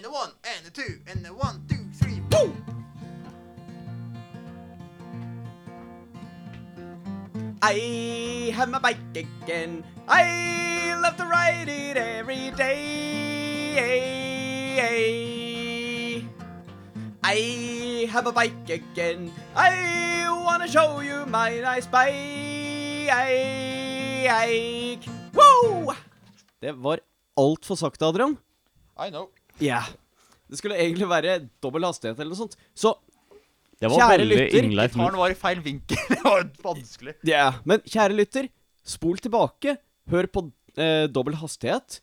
and a one, and a two, and a one, two, three, boom! I have my bike again. I love to ride it every day. I have a bike again. I wanna show you my nice bike. Woo! Det var altfor sakte, Adrian. I know. Ja. Det skulle egentlig være dobbel hastighet eller noe sånt. Så Det var Kjære lytter, Gitaren var i feil vinkel. Det var vanskelig. Ja, men kjære lytter, spol tilbake, hør på eh, dobbel hastighet,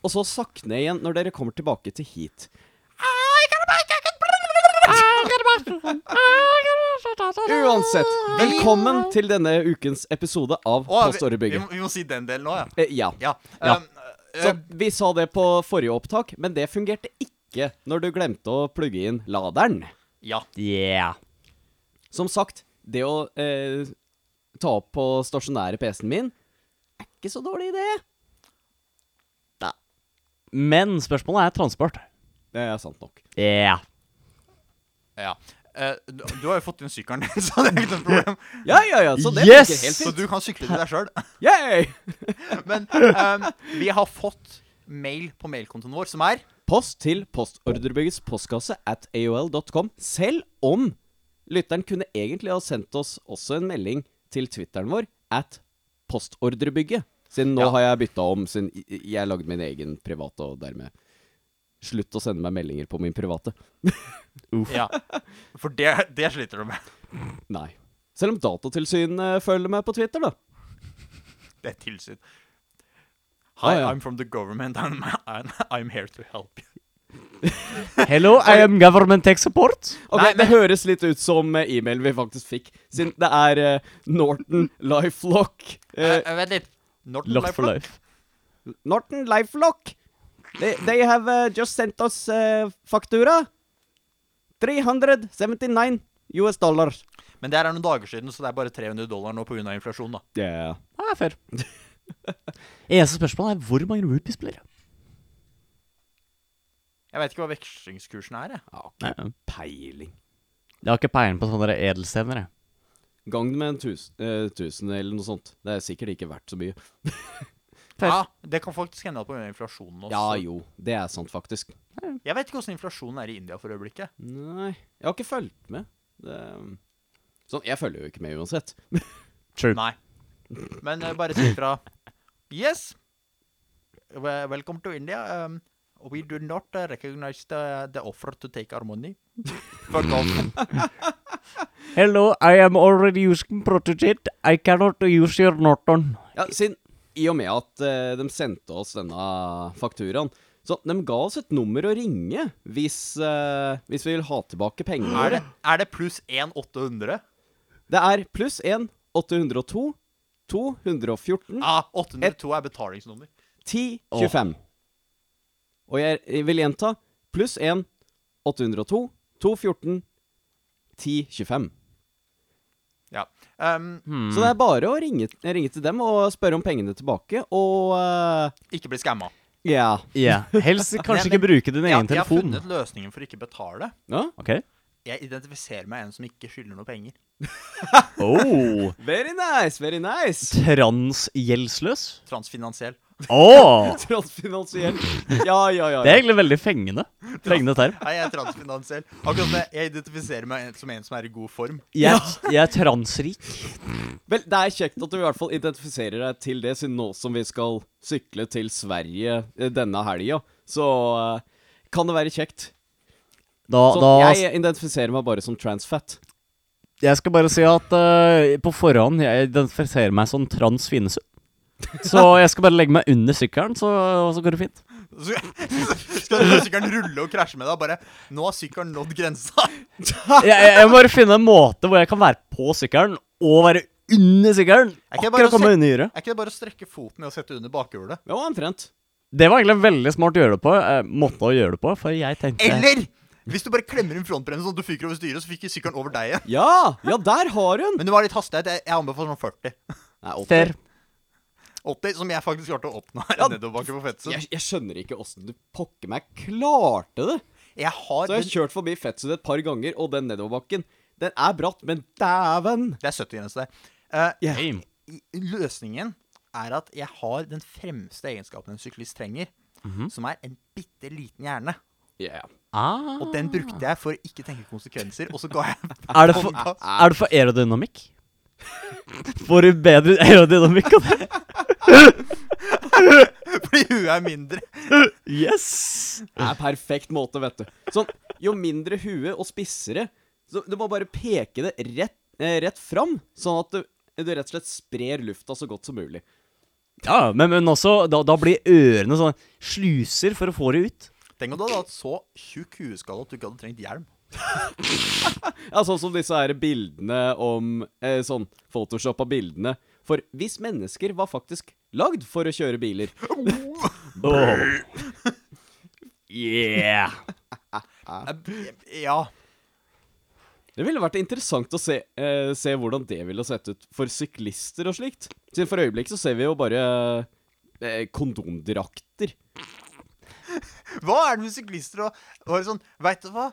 og så sakk ned igjen når dere kommer tilbake til heat. Uansett, velkommen til denne ukens episode av Å, vi, vi, må- vi må si den delen nå, ja. Eh, ja. Ja. Um, Så vi sa det på forrige opptak, men det fungerte ikke når du glemte å plugge inn laderen. ja. Yeah. Som sagt, det å eh, ta opp på stasjonære PC-en min er ikke så dårlig idé. Men spørsmålet er transport. Det er sant nok. Yeah. ja. Eh, du, du har jo fått inn sykkelen din, så det er ikke noe problem. Ja, ja, ja, så det Yes! helt fint. Så du kan sykle til deg sjøl. Yay! Men um, vi har fått mail på mailkontoen vår, som er Post til postordrebyggets postkasse at aol.com, selv om lytteren kunne egentlig ha sendt oss også en melding til Twitteren vår at postordrebygget. Siden nå Ja. har jeg bytta om, siden jeg lagde min egen private, og dermed slutt å sende meg meldinger på min private. Ja. For det, det sliter du med. Nei. Selv om Datatilsynet følger meg på Twitter, da. Det er tilsyn. Hi, Ah, ja. I'm from the government. and I'm, I'm here to help you. Hello, I am government tech support. Ok, Nei, Det høres litt ut som eh, e-mailen vi faktisk fikk, siden det er uh, Norton Lifelock. Uh, Uh, vent litt. Norton Lock Lifelock? life. Norton Lifelock. They, they have uh, just sent us uh, faktura. 379 US dollars. Men det her er noen dager siden, så det er bare 300 dollar nå pga. inflasjon. da. Yeah. er fair. Eneste spørsmål er hvor mange rupees blir det? Jeg vet ikke hva vekslingskursen er. jeg. Ja, Nei, peiling. Jeg har ikke peiling på sånne edelstener. jeg. Gang med en tus, eh, tusen eller noe sånt. Det er sikkert ikke verdt så mye. Fair. Ja, Det kan faktisk hende pga. inflasjonen også. Ja jo, det er sant faktisk. Jeg vet ikke hvordan inflasjonen er i India for øyeblikket. Nei, jeg har ikke fulgt med. Det, sånn, jeg følger jo ikke med uansett. True. Nei. Men uh, bare si ifra. Yes. Wel- Welcome to India. Um, we do not uh, recognize the, the offer to take our money. Fuck off. Hello, I am already using Protogit. I cannot use your Norton. Ja, siden, I og med at eh, de sendte oss denne fakturaen, så de ga oss et nummer å ringe hvis, eh, hvis vi vil ha tilbake pengene. Er det, er det pluss 1 800? Det er pluss 1 802 214 Ah, 802 er betalingsnummer. 10 25. Og jeg, jeg vil gjenta pluss 1 802 214 10 25. Ja. Um, Så det er bare å ringe, ringe til dem og spørre om pengene tilbake, og uh, ikke bli skamma. Ja. Yeah. Helst kanskje Men- ikke bruke din egen egen jeg har funnet løsningen for å ikke betale. ja. Okay. Jeg identifiserer meg en som ikke skylder noe penger. Oh. Very nice, very nice. Transgjeldsløs? Transfinansiell. Åh! Transfinansiell. Ja, ja, ja. Det er egentlig veldig fengende. Fengende term. Nei, jeg er transfinansiell. Akkurat det, jeg- identifiserer meg som en som er i god form. Jeg, jeg er transrik. Vel, det er kjekt at du i hvert fall identifiserer deg til det, siden nå som vi skal sykle til Sverige eh, denne helga, så eh, kan det være kjekt. Da, Så da jeg identifiserer meg bare som transfat. Jeg skal bare si at uh, på forhånd jeg identifiserer meg som trans. Så jeg skal bare legge meg under sykkelen, så, så går det fint. Så skal du sykkelen rulle og krasje med deg, og bare Nå har sykkelen nådd grensa. Jeg, jeg, jeg må bare finne en måte hvor jeg kan være på sykkelen og være under sykkelen. Akkurat komme under gyret. Er ikke det bare å strekke foten ned og sette under bakhjulet? Jo, omtrent. Det var egentlig veldig smart å gjøre det på. Eh, måte å gjøre det på, for jeg tenkte Eller hvis du bare klemmer inn frontbremsen sånn at du fyker over styret, så fyker sykkelen over deg igjen. Ja, ja, der har hun! Men det var litt hastighet. Jeg, jeg anbefaler sånn 40. Nei, 80. Fair. 80, som jeg faktisk klarte å oppnå her Ja, nedoverbakke på Fetsund. Jeg, jeg skjønner ikke åssen du pokker meg klarte det. Jeg har Så jeg har den, kjørt forbi Fetsund et par ganger, og den nedoverbakken, den er bratt, men dæven! Det er 70-grense der. Eh, Ja. Løsningen er at jeg har den fremste egenskapen en syklist trenger, som er en bitte liten hjerne. Yeah. Ah. Og den brukte jeg for å ikke tenke konsekvenser, og så ga jeg Er det for, er det for aerodynamikk? Får du bedre aerodynamikk av det? Fordi huet er mindre. Yes! Det er perfekt måte, vet du. Sånn, jo mindre hue og spissere så Du må bare peke det rett, eh, rett fram, sånn at du, du rett og slett sprer lufta så godt som mulig. Ja, men, men også da, da blir ørene sånn sluser for å få det ut. Tenk om du hadde hatt så tjukk hueskalle at du ikke hadde trengt hjelm. Ja, Sånn som disse her bildene om eh, Sånn Photoshop av bildene. For hvis mennesker var faktisk lagd for å kjøre biler Oh. Yeah! Ja. Det ville vært interessant å se, eh, se hvordan det ville sett ut for syklister og slikt. Siden for øyeblikket så ser vi jo bare eh, kondomdrakter. Hva er det med syklister og, og sånn Veit du hva?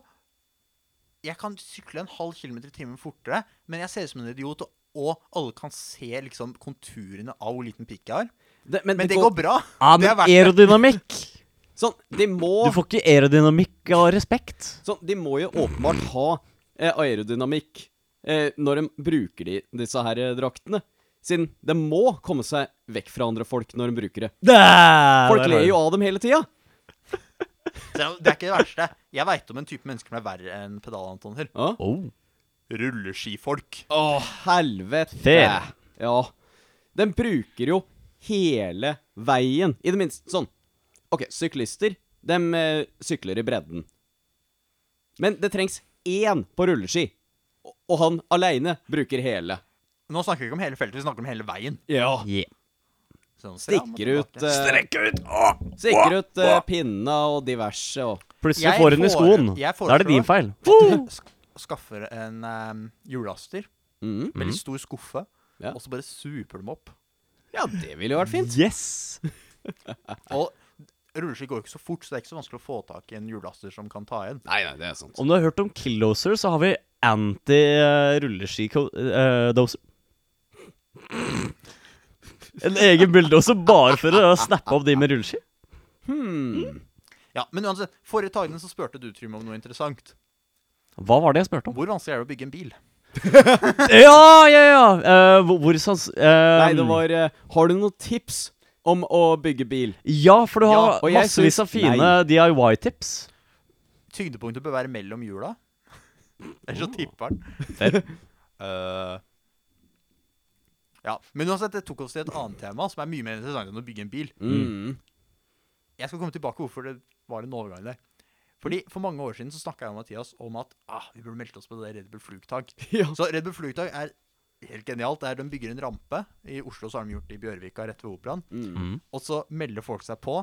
Jeg kan sykle en halv kilometer i timen fortere, men jeg ser ut som en idiot, og, og alle kan se liksom konturene av hvor liten pikk jeg har. Det, Men det går bra. Ja, men er det. aerodynamikk Sånn, de må Du får ikke aerodynamikk av respekt. Sånn, de må jo åpenbart ha eh, aerodynamikk eh, når de bruker de, disse her eh, draktene. Siden de må komme seg vekk fra andre folk når de bruker det. Folk ler jo av dem hele tida. Så Det er ikke det verste. Jeg veit om en type mennesker som er verre enn pedalantoner. Ja. oh. Rulleskifolk. Å, helvete. Fair. Ja. De bruker jo hele veien. I det minste sånn. OK, syklister, de eh, sykler i bredden. Men det trengs én på rulleski. Og, og han aleine bruker hele. Nå snakker vi ikke om hele feltet, vi snakker om hele veien. Ja. Yeah. Sånn, Stikker ut uh, eh, ut! Åh. Stikker ut uh, pinna og diverse og Plutselig får hun i skoen. Da er det din feil. Sk skaffer en um, hjullaster, mm. veldig stor skuffe, Ja. og så bare super dem opp. Ja, det ville jo vært fint. Yes! Og rulleski går ikke så fort, så det er ikke så vanskelig å få tak i en hjullaster som kan ta igjen. Nei, nei, det er sant. Om du har hørt om Killdoser, så har vi anti-rulleski-doser. En egen bulldoser bare for å snappe opp de med rulleski. Hmm. Ja, Men uansett, forrige tagene så spurte du, Trym, om noe interessant. Hva var det jeg spurte om? Hvor vanskelig er det å bygge en bil? Ja, ja, ja! Uh, hvor, hvor sans... Uh, Nei, det var uh, Har du noen tips om å bygge bil? Ja, for du har Ja, massevis av fine. DIY-tips. Tyngdepunktet bør være mellom hjula. Ellers så tipper den. Ja, Men uansett, det tok oss til et annet tema som er mye mer interessant enn å bygge en bil. Mm. Jeg skal komme tilbake hvorfor det var en overgang der. Fordi For mange år siden så snakka jeg og Mathias om at ah, vi burde meldt oss på det Red Bull Flugtag. Ja. Så Red Bull Flugtag er helt genialt. Det er De bygger en rampe. I Oslo så har de gjort det i Bjørvika rett ved Operaen. Mm. Mm. Og så melder folk seg på,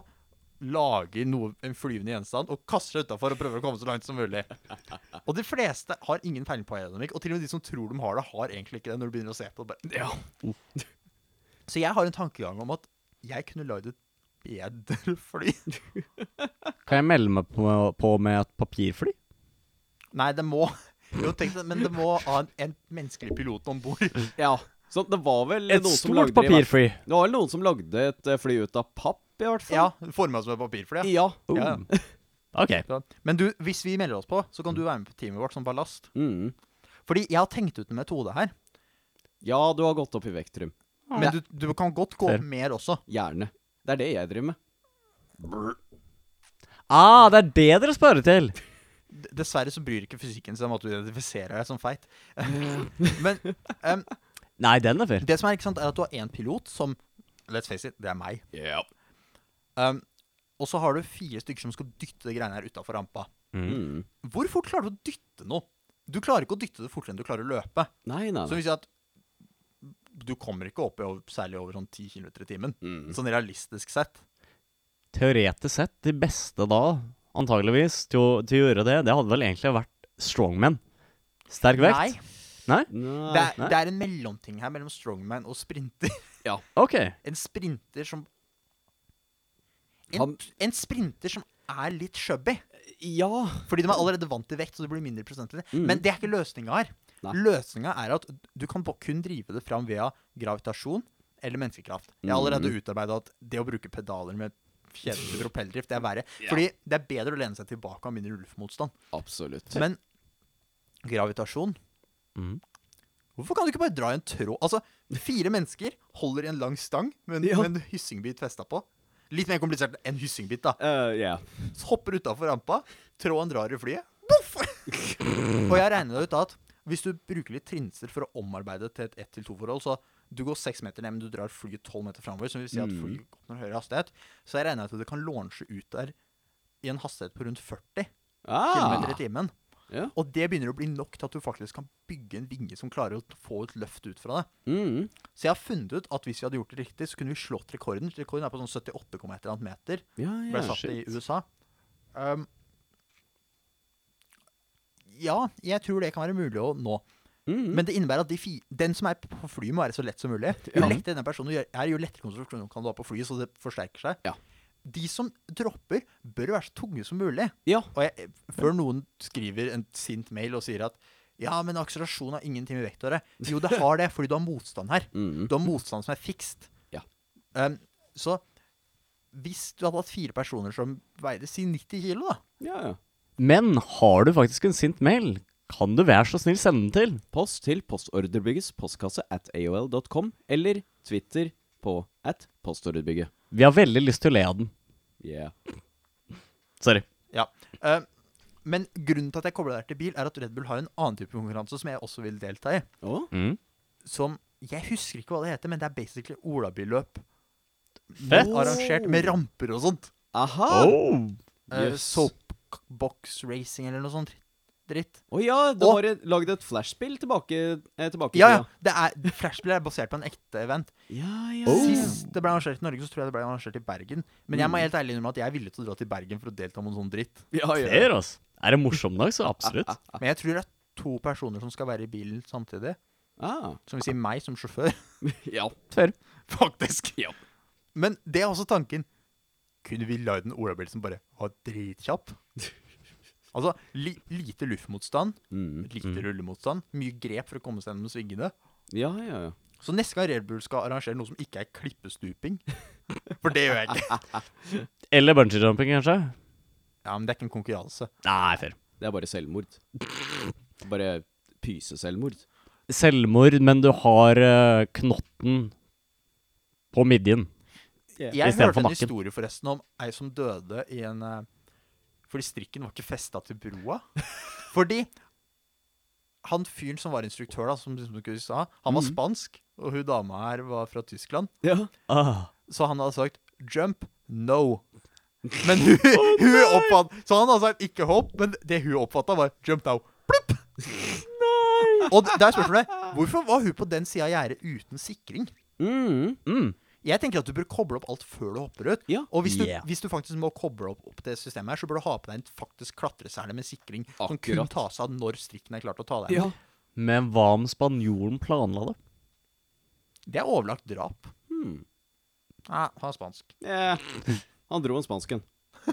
lager noe, en flyvende gjenstand og kaster det utafor og prøver å komme så langt som mulig. Og de fleste har ingen peiling på aerodynamikk, og til og med de som tror de har det, har egentlig ikke det når du begynner å se på det. Bare. Ja. Så jeg har en tankegang om at jeg kunne lagd et bedre fly. Kan jeg melde meg på, på med et papirfly? Nei, det må Jo, tenk det, men det må ha en, en menneskelig pilot om bord. ja. Så det var vel Et noen som lagde Et stort papirfly. Det var vel noen som lagde et eh, fly ut av papp, i hvert fall. Ja, Forma som et papirfly. Ja. Ja. Oh. Ja. Ok. Men du, hvis vi melder oss på, så kan du være med på teamet vårt som ballast. Mm. Fordi jeg har tenkt ut en metode her. ja, du har gått opp i vekt, Trym. Men du, du kan godt gå opp mer også. Gjerne. Det er det jeg driver med. Ah, det er det dere sparer til! Dessverre så bryr ikke fysikken seg om at du identifiserer deg som feit. Men um, Nei, den er fair. det som er ikke sant, er at du har én pilot som Let's face it, det er meg. Ja. Um, og så har du fire stykker som skal dytte det greiene her utafor rampa. Mm. Hvor fort klarer du å dytte noe? Du klarer ikke å dytte det fortere enn du klarer å løpe. Nei, nei, Så vi vil si at du kommer ikke opp i over, særlig over sånn 10 km i timen. Mm. Sånn realistisk sett. Teoretisk sett, de beste da, antageligvis, til å, til å gjøre det, det hadde vel egentlig vært strongmen. Sterk vekt. Nei. Nei? Nei. Det er, nei. det er en mellomting her mellom strongman og sprinter. Ja. OK. En sprinter som en, en sprinter som er litt chubby. Ja. Fordi de er allerede vant til vekt, så det blir mindre prosentlig. Mm. Men det er ikke løsninga her. Løsninga er at du kan kun drive det fram via gravitasjon eller menneskekraft. Jeg har allerede Mm. utarbeida at det å bruke pedaler med kjedelig propelldrift, det er verre. Fordi det er bedre å lene seg tilbake og ha mindre luftmotstand. Absolutt. Men gravitasjon mm. Hvorfor kan du ikke bare dra i en tråd? Altså, fire mennesker holder i en lang stang med en, Ja. med en hyssingbit festa på. Litt mer komplisert enn en hyssingbit, da. Uh, yeah. Så hopper utafor rampa, tråden drar i flyet. Boff! og jeg regner ut at hvis du bruker litt trinser for å omarbeide til et 1-2-forhold, så du går seks meter ned, men du drar flyet tolv meter framover, som vil si at Mm. flyet oppnår høyere hastighet, så jeg regner ut at du kan launche ut der i en hastighet på rundt 40 Ah. km i timen. Ja. Og det begynner å bli nok til at du faktisk kan bygge en vinge som klarer å få et løft ut fra det. Mm. Så jeg har funnet ut at hvis vi hadde gjort det riktig, så kunne vi slått rekorden. Rekorden er på sånn 78, eller meter. Ja, Ble ja. shit. i. USA. Um, ja, jeg tror det kan være mulig å nå. Mm. Men det innebærer at de den som er på flyet, må være så lett som mulig. Jo Ja. lettere denne personen er, jo lettere konstruksjon kan du ha på flyet, så det forsterker seg. Ja. De som dropper, bør være så tunge som mulig. Ja. Og jeg, før noen skriver en sint mail og sier at ja, men akselerasjon har ingenting med vekt å gjøre. Jo, det har det, fordi du har motstand her. Mm. Du har motstand som er fikst. Ja. Um, så hvis du hadde hatt fire personer som veide si 90 kilo, da Ja, ja. Men har du faktisk en sint mail, kan du være så snill sende den til. Post til Postordrebyggets postkasse at aol.com, eller Twitter på at postordrebygget. Vi har veldig lyst til å le av den. Yeah. Sorry. Ja. Eh, men grunnen til at jeg kobler det til bil, er at Red Bull har en annen type konkurranse som jeg også vil delta i. Oh. Mm. Som Jeg husker ikke hva det heter, men det er basically olabilløp. Fett. Arrangert med ramper og sånt. Aha! Oh. Eh, Yes. Soapbox racing eller noe sånt dritt. Å ja, du Og- et- lagd et flashspill tilbake, eh, tilbake Ja, ja. tida. Det er, Flashbill er basert på en ekte event. Ja, ja. Oh. Sist det ble arrangert i Norge, så tror jeg det ble arrangert i Bergen. Men jeg må Mm. helt ærlig innrømme at jeg er villig til å dra til Bergen for å delta med noe sånn dritt. ja, ja. Fair, altså. Er det morsom nok, så absolutt. Men jeg tror det er to personer som skal være i bilen samtidig. Ah. Som vil si meg som sjåfør. Ja. Fair. Faktisk. Ja. Men det er også tanken. Kunne vi lagd en olabil som bare var dritkjapp? Altså, li lite luftmotstand, Mm. lite Mm. rullemotstand, mye grep for å komme seg gjennom svingene. Ja, ja, ja. Så neste gang Red Bull skal arrangere noe som ikke er klippestuping For det gjør jeg ikke. Eller bungee-jumping, kanskje? Ja, Men det er ikke en konkurranse. Nei, fair. Det er bare selvmord. Bare pyseselvmord. Selvmord, men du har uh, knotten på midjen. Jeg Istedenfor hørte en historie forresten om ei som døde i en eh, Fordi strikken var ikke festa til broa. Fordi han fyren som var instruktør, da, som liksom du sa, han var Mhm. spansk, og hun dama her var fra Tyskland. Ja. Ah. Så han hadde sagt 'jump, no'. Men hun, hun oppfatt, Så han hadde sagt 'ikke hopp', men det hun oppfatta, var 'jump now'. Plupp! Og der er spørsmålet hvorfor var hun på den sida av gjerdet uten sikring? Mm. Mm. Jeg tenker at du bør koble opp alt før du hopper ut. Ja. Og hvis du, Yeah. hvis du faktisk må koble opp, opp det systemet her, så bør du ha på deg en faktisk klatresele med sikring som kun Akkurat. tas av når strikken er klar til å ta deg Ja. Men hva om spanjolen planla det? Det er overlagt drap. Hmm. Nei, han er spansk. Ja. Han dro en spansken.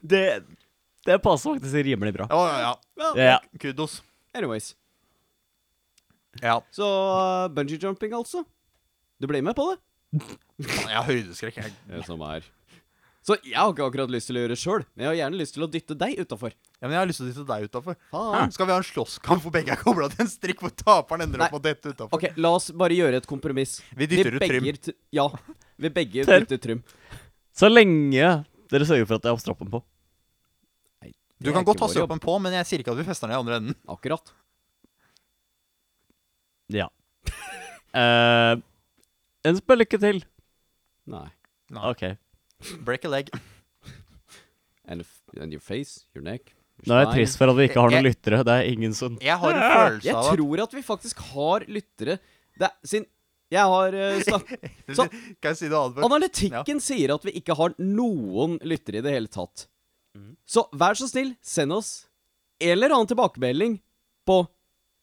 Det, det passer faktisk rimelig bra. Ja, ja. Ja. Kudos. Anyways. Ja. Så uh, bungee jumping, altså. Du ble med på det? Jeg har høydeskrekk. Jeg. Det som er. Så jeg har ikke akkurat lyst til å gjøre det sjøl, men jeg har gjerne lyst til å dytte deg utafor. Ja, men jeg har lyst til å dytte deg utafor. Skal vi ha en slåsskamp hvor begge er kobla til en strikk, hvor taperen ender opp med å dette utafor? Ok, la oss bare gjøre et kompromiss. Vi dytter ut Trym. Ja. Vi begge Fair. dytter Trym. Så lenge dere sørger for at jeg har stroppen på. Nei, Du kan godt ha vår på, men jeg sier ikke at vi fester den i andre enden. Akkurat. Ja. Eh, Ønsk meg lykke til. Nei. Nei. OK. Break a leg. And, if, and your face, your neck your Nå er jeg spine. trist for at vi ikke har noen Jeg- lyttere. Det er ingen som Jeg har en følelse Jeg av at tror at vi faktisk har lyttere det er, sin, jeg har uh, snak Så- Kan jeg si noe annet? først? Analytikken sier at vi ikke har noen lyttere i det hele tatt. Mhm. Så vær så snill, send oss eller annen tilbakemelding på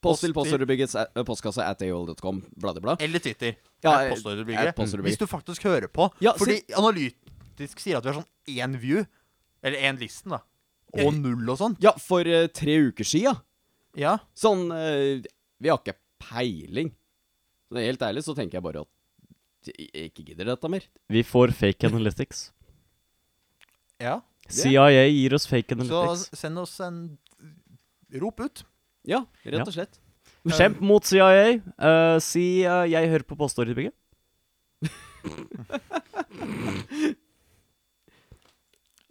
Post til Post postordrebyggets eh, postkasse at aol.com, bla, bla, bla. Eller Twitter. Ja, eh, postordrebygget. Hvis du faktisk hører på. Ja, fordi Analytisk sier at vi har sånn én view, eller én listen, da. Og null og sånn. Ja, for uh, tre uker sia. Ja. Sånn uh, Vi har ikke peiling. Så helt ærlig så tenker jeg bare at jeg ikke gidder dette mer. Vi får fake analytics. ja. CIA gir oss fake analytics. Så send oss en Rop ut. Ja, rett Ja. og slett. Kjemp mot CIA. Uh, si uh, 'jeg hører på postordrebygget'.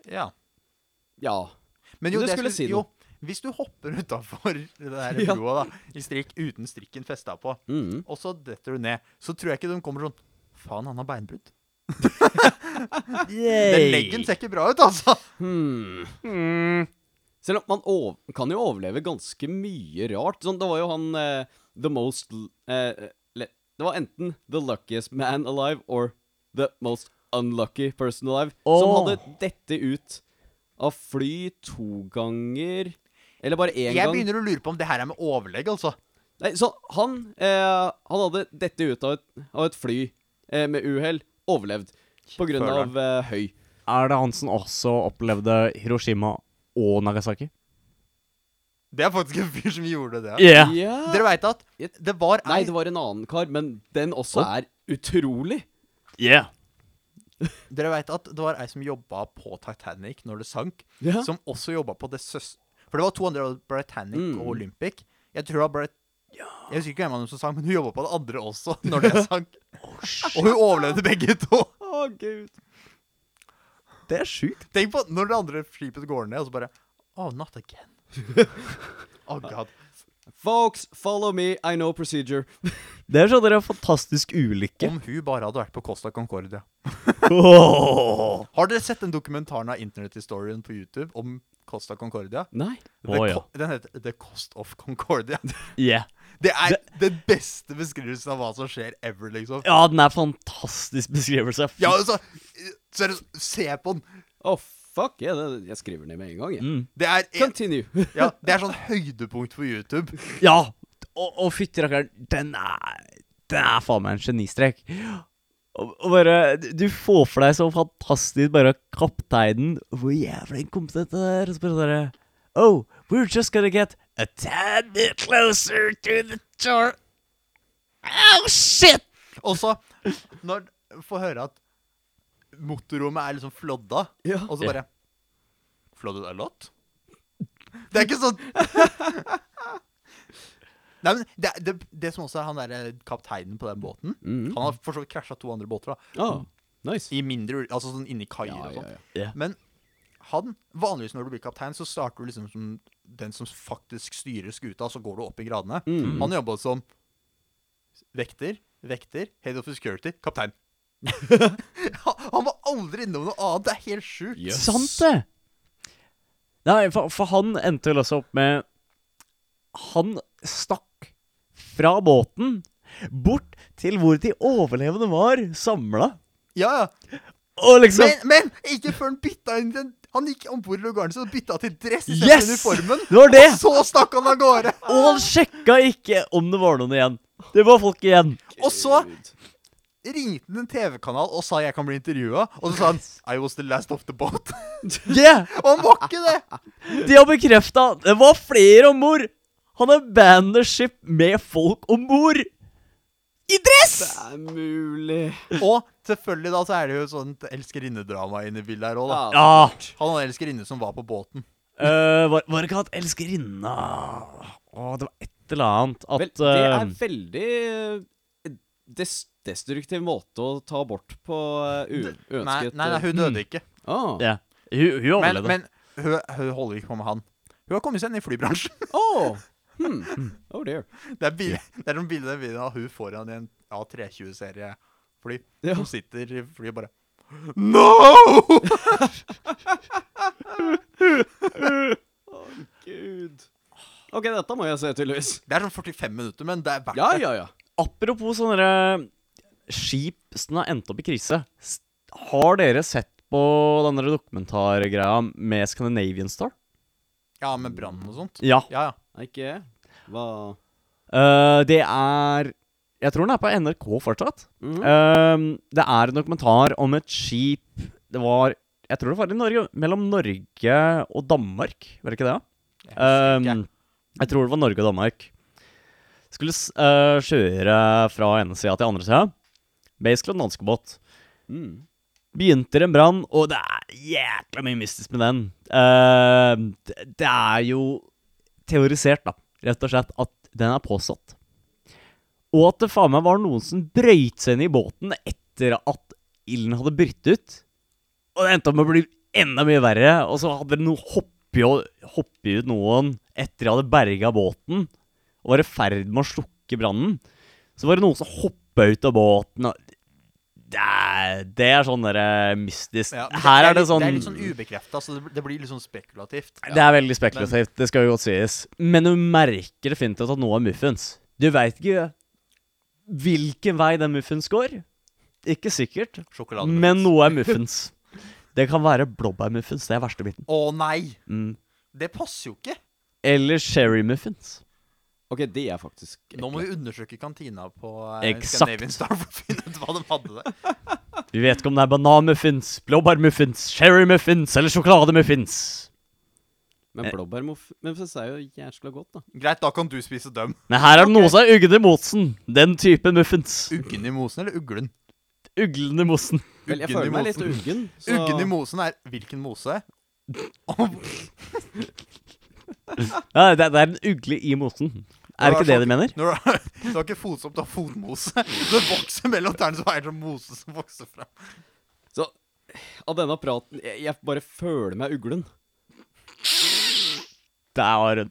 Ja. Ja. Men jo, Du det skulle skulle si jo, noe. Hvis du hopper utafor det der Ja. broa da, i strikk uten strikken festa på, Mm. og så detter du ned, så tror jeg ikke de kommer sånn Faen, han har beinbrudd. Den leggen ser ikke bra ut, altså. Hmm. Mm. Selv om man over, kan jo overleve ganske mye rart. Sånn, det var jo han uh, The Most eh, Det var enten The Luckiest Man Alive or The Most Unlucky Person Alive som hadde dette ut av fly to ganger Eller bare én Jeg begynner å lure på om det her er med overlegg, altså. Nei, så han eh, Han hadde dette ut av et, av et fly eh, med uhell. Overlevd. På grunn Føler av eh, høy. Er det han som også opplevde Hiroshima og Nagasaki? Det er faktisk en fyr som gjorde det. Yeah. Ja. Dere veit at det var Nei, det var en annen kar, men den også oh. er utrolig. Yeah. Dere vet at det var ei som jobba på Titanic når det sank, yeah. som også jobba på det søs... For det var to andre, av Britannic Mm. og Olympic. Jeg tror det var Brit... Jeg husker ikke hvem av dem som sank, men hun jobba på det andre også når det sank. og hun overlevde begge to. Å, gud. Det er sjukt. Tenk på når det andre skipet går ned, og så bare Oh, not again. oh god. Folks, follow me, I know procedure. Det er sånn dere er fantastisk ulykke. Om hun bare hadde vært på Costa Concordia. oh. Har dere sett den dokumentaren av internethistorien på YouTube om Costa Concordia? Nei. The Å, ja. Den heter The Cost of Concordia. Yeah. Det er den beste beskrivelsen av hva som skjer ever, liksom. Ja, den er fantastisk beskrivelse. Ja, altså Seriøst, se på den. Å, fuck, yeah, det, jeg skriver ned med en gang, jeg. Mm. Det er, Continue. ja, det er sånn høydepunkt på YouTube. Ja! Og, og fytti rakkeren, den er Den er faen meg en genistrek. Og, og bare Du får for deg så fantastisk bare kapteinen Hvor jævlig kompetent det er. Og så bare sånn Oh, we're just gonna get a tad bit closer to the door. Oh, shit! Og så, når får høre at motorrommet er liksom flodda, Ja. og så bare Flooded a lot? Det er ikke sånn Nei, men det, det, det som også er han derre kapteinen på den båten Mm. Han har for så vidt krasja to andre båter, da. Ah, nice. I mindre Altså sånn inni kaier Ja, og ja, sånn. ja. Men han Vanligvis når du blir kaptein, så starter du liksom som den som faktisk styrer skuta, så går du opp i gradene. Mm. Han jobba som vekter, vekter, head of security, kaptein. han var aldri innom noe annet. Det er helt sjukt. Yes. Sant det! Nei, for, for han endte vel også opp med Han stakk fra båten bort til hvor de overlevende var samla. Ja, ja. Og liksom Men, men ikke før han bytta inn den Han gikk om bord i lugaren sin og bytta til dress i Yes! uniformen. Det var det! Og så stakk han av gårde! Og han sjekka ikke om det var noen igjen. Det var folk igjen. Og så ringte han en TV-kanal og sa jeg kan bli intervjua. Og så sa han I was the last of the boat. Yeah! og han var ikke det! De har bekrefta det var flere om bord. Han er ship med folk om bord. I dress! Det er mulig. Og selvfølgelig da så er det jo sånt elskerinnedrama inne i bildet her òg, da. Ja. Han hadde en elskerinne som var på båten. Eh, var, var det ikke at elskerinna Å, det var et eller annet at Vel, det er eh, veldig eh, des destruktiv måte å ta bort på eh, u Nei, uønsket nei, nei, hun døde ikke. Ah. Ja. Hun, hun Men, overlevde. men hun, hun holder ikke på med han. Hun har kommet seg inn i flybransjen. Oh. Hmm. oh dear. Det er, bil, det er noen bilder av hun foran i en A320-serie-fly. Ja. Hun sitter i flyet bare No! Å, Gud. Ok, dette må jeg se, tydeligvis. Det er sånn 45 minutter, men det er verdt Ja, det. ja, ja. Apropos sånne skip som har endt opp i krise. Har dere sett på denne dokumentargreia med Scandinavian Star? Ja, med brann og sånt. Ja. Ja, ja. Ikke Hva uh, det er Jeg tror den er på NRK fortsatt. Mm. Uh, det er en dokumentar om et skip Det var Jeg tror det var i Norge, mellom Norge og Danmark, var det ikke det? Jeg. Um, jeg tror det var Norge og Danmark. Skulle eh, kjøre fra ene sida til andre sida. Basically en danskebåt. Mm. Begynte en brann, og det er jækla mye mystisk med den. Uh, det, er jo teorisert, da, rett og slett, at den er påsatt. Og at det faen meg var noen som brøyt seg inn i båten etter at ilden hadde brutt ut. Og det endte opp med å bli enda mye verre. Og så hadde det noe hoppet ut noen etter de hadde berga båten og var i ferd med å slukke brannen. Så var det noen som hoppa ut av båten. og det er, det er sånn derre mystisk. Ja, det, Her er det litt- sånn Det er litt sånn ubekrefta, så det, det blir litt sånn spekulativt. Det er veldig spekulativt, det skal jo godt sies. Men du merker definitivt at noe er muffins. Du veit ikke hvilken vei den muffins går. Ikke sikkert, men noe er muffins. Det kan være blåbærmuffins. Det er verste biten. Å nei! Mm. Det passer jo ikke. Eller sherrymuffins. Ok, det er faktisk Nå må vi undersøke kantina på eh. Scandinavian Star for å finne ut hva de hadde der. Vi vet ikke om det er bananmuffins, blåbærmuffins, sherrymuffins eller sjokolademuffins. Men blåbærmuffins er jo jæskla godt, da. Greit, da kan du spise dem. Men her er det noe som er uggen i mosen. Den typen muffins. Uggen i mosen eller uglen? Uglen i mosen. Vel, jeg føler meg litt uggen. Så Uggen i mosen er hvilken mose? Ja, det, det er en ugle i mosen. Er det ikke det de mener? Når du, har- du har ikke fotsopp, du har fotmose. Det vokser mellom tærne, så er det mose som vokser frem. Så av denne praten Jeg, jeg bare føler meg uglen. Der var hun.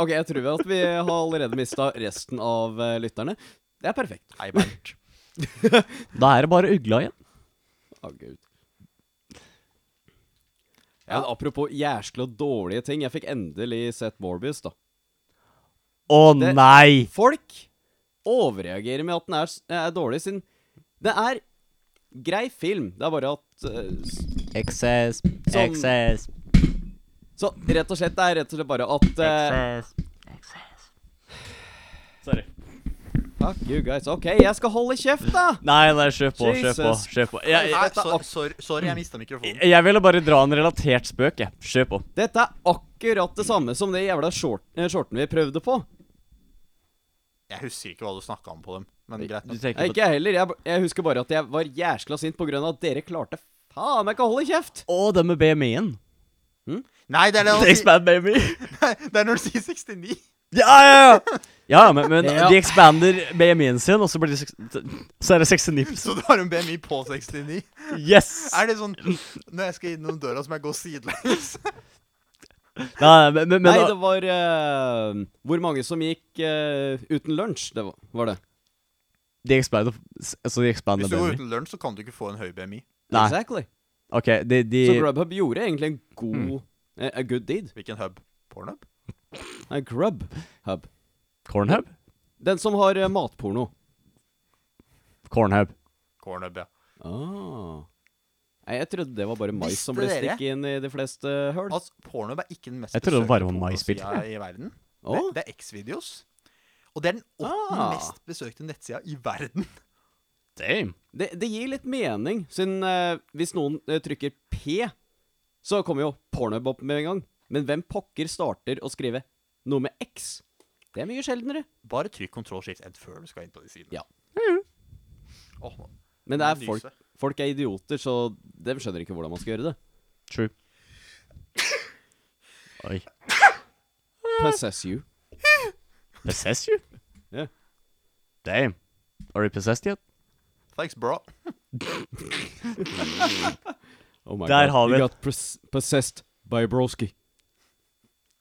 Ok, jeg tror at vi har allerede mista resten av eh, lytterne. Det er perfekt. Hei, Bernt. Da er det bare ugla igjen. Å, gud. Ja. Men apropos og dårlige ting. Jeg fikk endelig sett Morbius, da. Å Det- nei! Folk overreagerer med at den er, er dårlig, siden det er grei film. Det er bare at eh, Excess, Som- excess, Så rett og slett, det er rett og slett bare at eh, excess, excess. Sorry. Fuck you guys. OK, jeg skal holde kjeft, da! Nei, nei, kjør på, kjør på. Kjør på. Jeg, Nei, jeg, så, sorry, sorry, jeg mista mikrofonen. jeg ville bare dra en relatert spøk, jeg. Kjør på. Dette er akkurat det samme som det jævla short, eh, shorten vi prøvde på. Jeg husker ikke hva du snakka om på dem, men greit. Du nok. Nei, på Ikke jeg heller. Jeg, jeg husker bare at jeg var jæskla sint på grunn av at dere klarte faen meg ikke å holde kjeft. Å, det med BMI-en. Nei, det er det The han sier. Expand BMI. Det er når du sier 69. Ja, ja, ja! Ja, men, men Ja. de expander BMI-en sin, og så blir det Så er det 69 Så du har en BMI på 69? Yes! Er det sånn Når jeg skal innom døra, så må jeg gå sidelengs? Nei, men, men, men Nei, det var uh, Hvor mange som gikk uh, uten lunsj? Det var, var det. de expander Altså, de expander Hvis du går BMI. uten lunsj, så kan du ikke få en høy BMI. Nei. Exactly. Okay, de, de Så Grubhub gjorde egentlig en god Mm. A good deed. Hvilken hub? Pornhub? Nei, Grubhub. Cornhub? Den som har uh, matporno. Cornhub. Cornhub, ja. Ah. Nei, jeg trodde det var bare mais som ble Visste dere? stikket inn i de fleste høl. Altså, Pornhub er ikke den mest Jeg trodde det besøkte pornosida i verden. Å? Det, det er X-videos. Og det er den åttende Ah. mest besøkte nettsida i verden. Damn. Det, det gir litt mening, siden eh, hvis noen eh, trykker P, så kommer jo Pornhub opp med en gang. Men hvem pokker starter å skrive noe med X? Det er mye sjeldnere. Bare trykk Ctrl Shift Ed før du skal inn på de sidene. Ja. Åh, Men det er folk, nyse. Folk er idioter, så de skjønner ikke hvordan man skal gjøre det. True. Oi. Possess you. Possess you? Yeah. Damn. Are you possessed yet? Thanks, bro. Oh my Der god. har vi We det. got possessed by broski.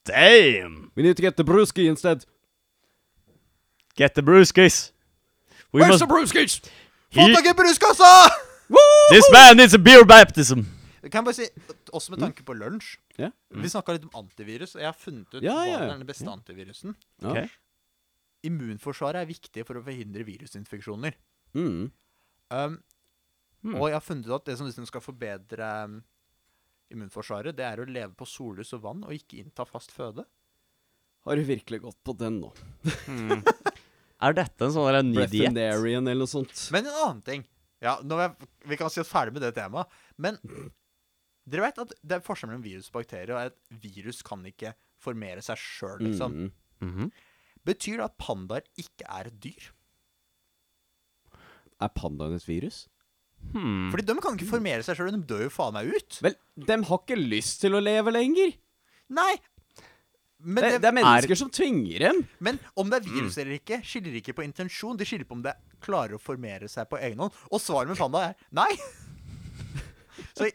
Damn! We need to get the brewski instead. Get the brewskis. We Where's must... the brewskis? Få tak i bruskassa! This man needs a beer baptism. Kan jeg bare si, også med tanke på lunsj Ja. Vi snakka litt om antivirus, og jeg har funnet ut Ja, hva ja, ja. er den beste antivirusen. Okay. Ok. Immunforsvaret er viktig for å forhindre virusinfeksjoner. Mm. Um, Hmm. Og jeg har funnet ut at det som liksom skal forbedre um, immunforsvaret, det er å leve på sollys og vann og ikke innta fast føde. Har du virkelig gått på den nå? Er dette en sånn der ny diett? Breathendarian eller noe sånt? Men en annen ting Ja, nå jeg, Vi kan si oss ferdig med det temaet. Men dere vet at det er forskjell mellom virus og bakterier, og at et virus kan ikke formere seg sjøl, liksom. Mm. Mhm. Betyr det at pandaer ikke er et dyr? Er pandaen et virus? Hmm. Fordi de kan ikke formere seg sjøl, de dør jo faen meg ut. Vel, de har ikke lyst til å leve lenger. Nei! Men, Det, det, det er mennesker som tvinger dem. men om det er virus eller ikke, skiller ikke på intensjon. De skiller på om det klarer å formere seg på egen hånd. Og svaret med panda er nei. Så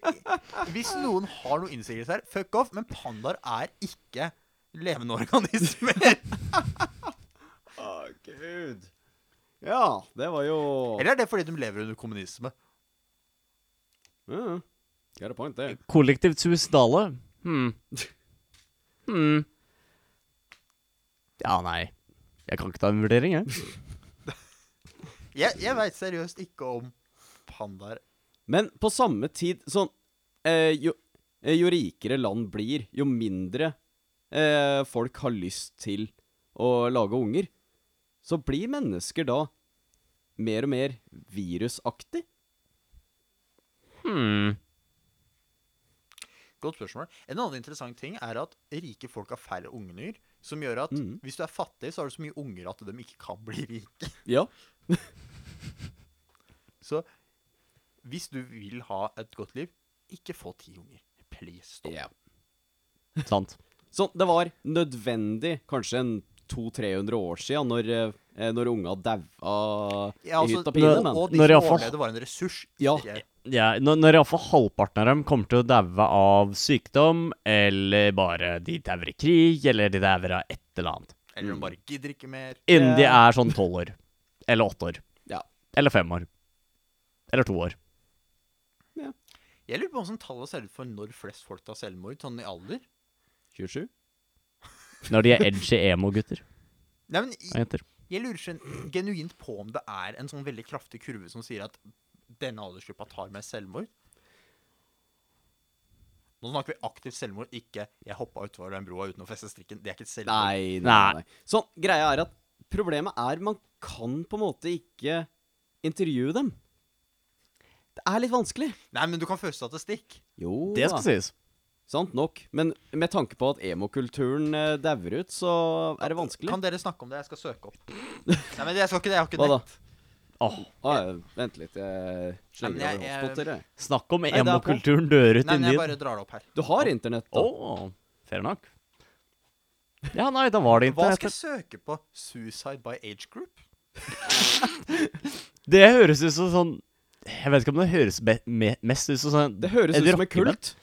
hvis noen har noen innsigelser her, fuck off. Men pandaer er ikke levende organismer. Å, gud. Ja, det var jo Eller er det fordi de lever under kommunisme? Ja, Get a point det. Kollektivt suicidale? Hmm. Hmm. Ja, nei. Jeg kan ikke ta en vurdering, jeg. Jeg, jeg veit seriøst ikke om pandaer Men på samme tid sånn eh, jo, eh, jo rikere land blir, jo mindre eh, folk har lyst til å lage unger, så blir mennesker da mer og mer virusaktig. Hmm. Godt spørsmål. En annen interessant ting er at rike folk har færre unger. Som gjør at mm. hvis du er fattig, så har du så mye unger at de ikke kan bli rike. Ja. Så hvis du vil ha et godt liv, ikke få ti unger. Please, stopp. Yeah. Sant. Så det var nødvendig kanskje en 200-300 år siden når, eh, når unga daua Ja, i altså, hytt og pine. når- Men Og de som overlevde, var en ressurs. Ja. ikke- Ja, når, når iallfall halvparten av dem kommer til å daue av sykdom, eller bare de dauer i krig, eller de dauer av et eller annet. Eller de bare gidder ikke mer. Innen de er sånn tolv år. Eller åtte år. Ja. Eller fem år. Eller to år. Ja. Jeg lurer på hvordan tallet ser ut for når flest folk tar selvmord, sånn i alder. 27? Når de er edgy emo-gutter Nei, men jeg, jeg lurer gen- genuint på om det er en sånn veldig kraftig kurve som sier at denne aldersgruppa tar med selvmord. Nå snakker vi aktivt selvmord, ikke 'jeg hoppa utfor den broa uten å feste strikken'. Det er ikke et selvmord. Nei, nei, Nei. Sånn, greia er at problemet er man kan på en måte ikke intervjue dem. Det er litt vanskelig. Nei, men du kan føre statistikk. Jo Det da. skal sies. Sant nok. Men med tanke på at emokulturen uh, dauer ut, så er det vanskelig. Kan dere snakke om det? Jeg skal søke opp. Nei, men jeg skal ikke det. Jeg har ikke Hva da? nett. Åh, Ah, vent litt, jeg slenger jeg- over jeg- hotspotter, jeg. snakk om det er på. emo-kulturen dør ut Nei, i men jeg bare drar det opp her. Du har internett, da. Åh, fair nok. Ja, nei, da var det Hva skal jeg søke på? Suicide by age group? Det høres ut som sånn Jeg vet ikke om det høres be me mest ut som sånn Det høres ut som en rockeband. kult.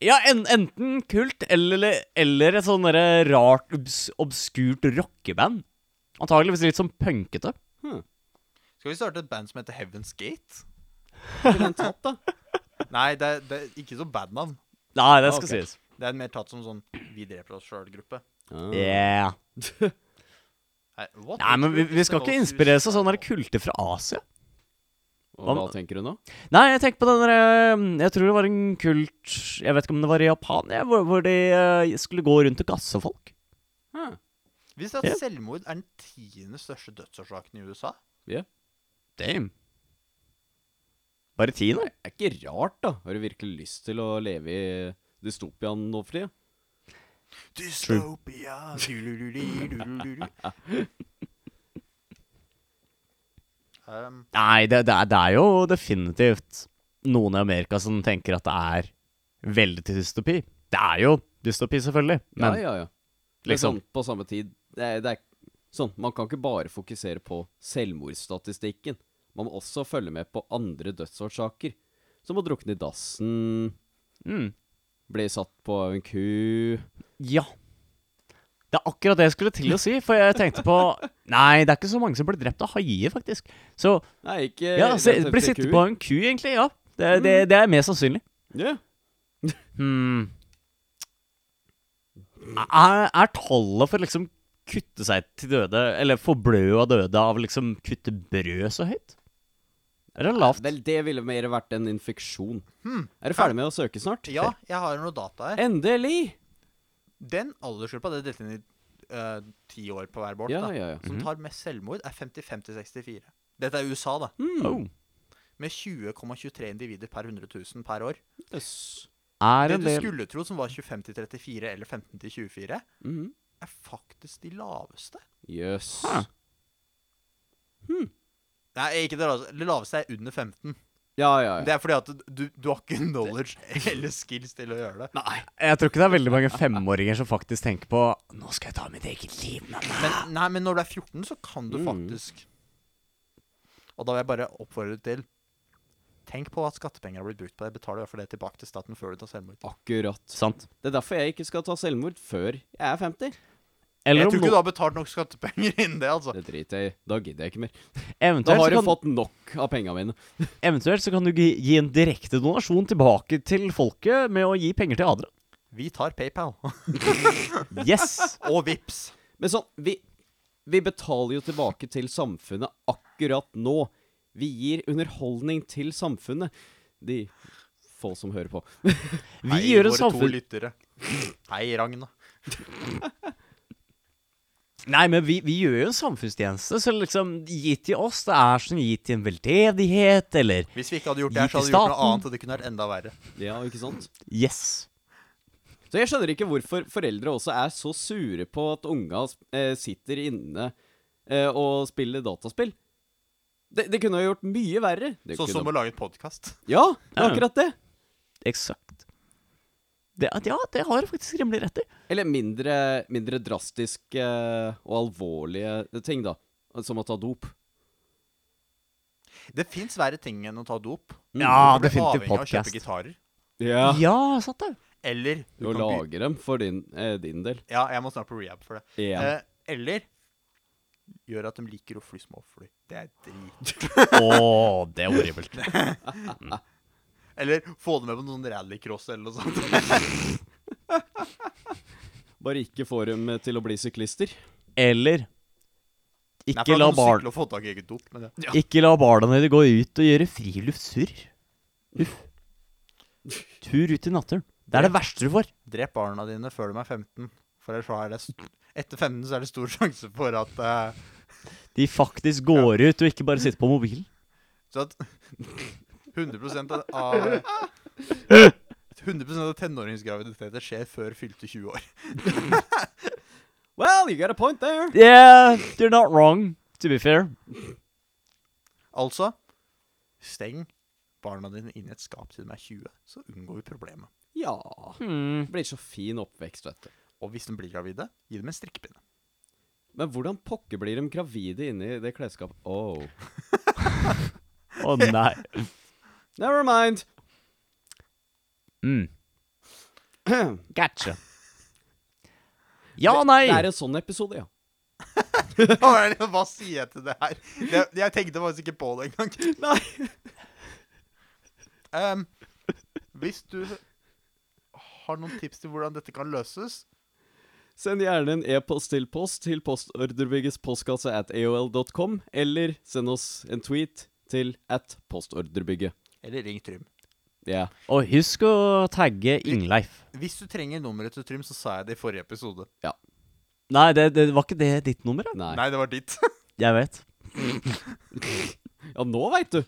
Ja, en, enten kult eller, eller et sånn derre rart, obs obskurt rockeband. Antageligvis litt sånn punkete. Skal vi starte et band som heter Heaven's Gate? Den tatt, da? Nei, det er, det er ikke så bad navn. Nei, det skal okay. sies. Det er mer tatt som sånn Vi dreper oss sjøl-gruppe. Ah. Yeah. Nei, Nei, men vi, vi skal ikke inspireres av sånne kulter fra Asia. Og hva tenker du nå? Nei, jeg tenker på den derre Jeg tror det var en kult Jeg vet ikke om det var i Japan, ja, hvor, hvor de eh, skulle gå rundt og gasse folk. Hmm. Visste Ja. at selvmord er den tiende største dødsårsaken i USA? Damn. Bare ti, da? Nei, det er ikke rart, da. Har du virkelig lyst til å leve i dystopiaen nå for tida? Dystopia um, Nei, det, det, er, det er jo definitivt noen i Amerika som tenker at det er veldig til dystopi. Det er jo dystopi, selvfølgelig, men ja, ja, ja. Liksom sånn, på samme tid det er, det er sånn, Man kan ikke bare fokusere på selvmordsstatistikken. Man må også følge med på andre dødsårsaker. Som å drukne i dassen, mm, bli satt på en ku Ja. Det er akkurat det jeg skulle til å si, for jeg tenkte på Nei, det er ikke så mange som blir drept av haier, faktisk. Så Nei, ikke ja, se, rett bli etter sittet på en ku, egentlig. Ja. Det, det, det er mer sannsynlig. Ja. Hmm. Er, er tallet for liksom kutte seg til døde, eller forblø av døde av liksom kutte brød så høyt? Eller lavt? Vel, det ville mer vært en infeksjon. Hmm. Er du ferdig med å søke snart? Ja, jeg har noe data her. Endelig! Den aldersgruppa, det er delt inn i eh, ti år på hver båt, Ja, da, ja, ja. som Mhm. tar mest selvmord, er 55-64. Dette er USA, da. Mm. Oh. Med 20,23 individer per 100 000 per år. Yes. Er Det du del skulle tro som var 25-34 eller 15 til 24, Mhm. er faktisk de laveste. Jøss. Huh. Nei, ikke det laveste. Det laveste er under 15. Ja, ja, ja. Det er fordi at du, du har ikke knowledge eller skills til å gjøre det. Nei. Jeg tror ikke det er veldig mange femåringer som faktisk tenker på Nå skal jeg ta mitt eget liv. Men, nei, men når du er 14, så kan du Mm. faktisk Og da vil jeg bare oppfordre til Tenk på at skattepenger har blitt brukt på det. Betal i hvert fall det tilbake til staten før du tar selvmord. Akkurat. Sant. Det er derfor jeg ikke skal ta selvmord før jeg er 50. Eller jeg om tror ikke no du har betalt nok skattepenger innen det, altså. Det driter jeg i. Da gidder jeg ikke mer. Da har du kan, fått nok av penga mine. eventuelt så kan du gi, gi en direkte donasjon tilbake til folket med å gi penger til Adrian. Vi tar PayPal. Yes! Og Vips. Men sånn, vi, vi betaler jo tilbake til samfunnet akkurat nå. Vi gir underholdning til samfunnet. De få som hører på. Vi Hei, gjør en våre to samfunn... lyttere. Hei, Ragna. Nei, men vi, vi gjør jo en samfunnstjeneste, så liksom gitt til oss, det er som gitt til en veldedighet, eller Hvis vi ikke hadde gjort det her, så hadde vi gjort noe annet, og det kunne vært enda verre. Ja, ikke sant? Yes. Så jeg skjønner ikke hvorfor foreldre også er så sure på at unga eh, sitter inne eh, og spiller dataspill. Det, det kunne ha gjort mye verre. Sånn som å lage et podkast. Ja, det er akkurat det. Eksakt. Det, ja, det har du faktisk rimelig rett i. Eller mindre, mindre drastiske og alvorlige ting, da. Som å ta dop. Det fins verre ting enn å ta dop. Mm. Ja, det definitivt podkast. Ja. Ja, sant det. Eller du kan lage dem for din, eh, din del. Ja, jeg må snart på rehab for det. Yeah. Eh, eller gjør at de liker å fly småfly. Det er drit. Å, det er horribelt. Eller få dem med på noen rallycross eller noe sånt. Bare ikke få dem til å bli syklister. Eller ikke Nei, la, bar. Men det. ikke la barna dine gå ut og gjøre friluftssurr. Uff. Tur ut i naturen. Det er det verste du får. Drep barna dine før de er 15. For ellers er det st- Etter 15 så er det stor sjanse for at uh... De faktisk går ut og ikke bare sitter på mobilen. Så at 100 av, av 100% av tenåringsgraviditeter skjer før fylte 20 år. Well, you got a point there. Yeah, you're not wrong, to be fair. Altså steng barna dine inn i et skap til de er 20, så unngår vi problemet. Ja. Hmm. Det blir så fin oppvekst, vet du. Og hvis de blir gravide, gi dem en strikkepinne. Men hvordan pokker blir de gravide inni det klesskapet? Oh. Å nei. Never mind. Mm. Gotcha. Ja, nei. Det er en sånn episode, ja. Hva sier jeg til det her? Det, jeg tenkte faktisk ikke på det engang. Nei. Um, hvis du har noen tips til hvordan dette kan løses, Send gjerne en e-post til post til postordrebyggets postkasse at aol.com, eller send oss en tweet til at postordrebygget. Eller ring Trym. Ja. Og husk å tagge Ingleif. Hvis du trenger nummeret til Trym, så sa jeg det i forrige episode. Ja. Nei, det, det var ikke det ditt nummer, da? Nei. Nei, det var ditt. Jeg vet. Ja, nå veit du.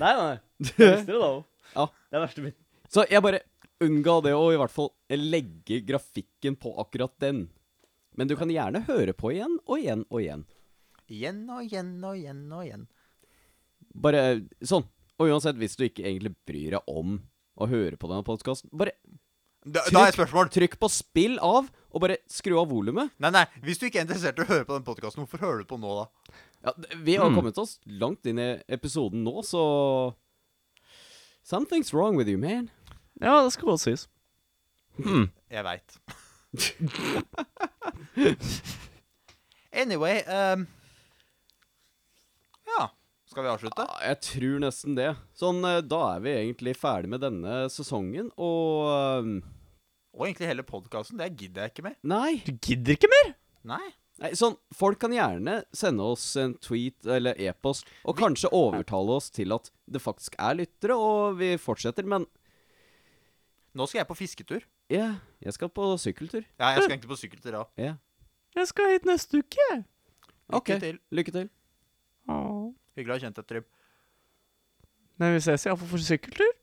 Nei, nei. Du visste det da òg. Ja. Det er verste min. Så jeg bare unngå det å i hvert fall legge grafikken på akkurat den. Men du kan gjerne høre på igjen og igjen og igjen. Igjen og igjen og igjen og igjen. Bare sånn. Og uansett, hvis du ikke egentlig bryr deg om å høre på denne podkasten, bare Da, da er et spørsmål. trykk på 'spill av', og bare skru av volumet. Nei, nei, hvis du ikke er interessert i å høre på den podkasten, hvorfor hører du på nå, da? Ja, vi har Hmm. kommet oss langt inn i episoden nå, så Something's wrong with you, man. Ja, det skal godt sies. Hmm. Jeg veit. anyway um, Ja, skal vi avslutte? Ja, jeg tror nesten det. Sånn, eh, da er vi egentlig ferdig med denne sesongen, og eh, Og egentlig hele podkasten. Det gidder jeg ikke mer. Nei. Du gidder ikke mer? Nei. Nei, sånn, Folk kan gjerne sende oss en tweet eller e-post, og kanskje overtale oss til at det faktisk er lyttere, og vi fortsetter, men Nå skal jeg på fisketur. ja, jeg skal på sykkeltur. Ja, jeg skal egentlig på sykkeltur òg. Ja. Jeg skal hit neste uke. Lykke Ok. til. Lykke til. Åh. Hyggelig å ha kjent deg, Trym. Nei, vi ses iallfall for sykkeltur.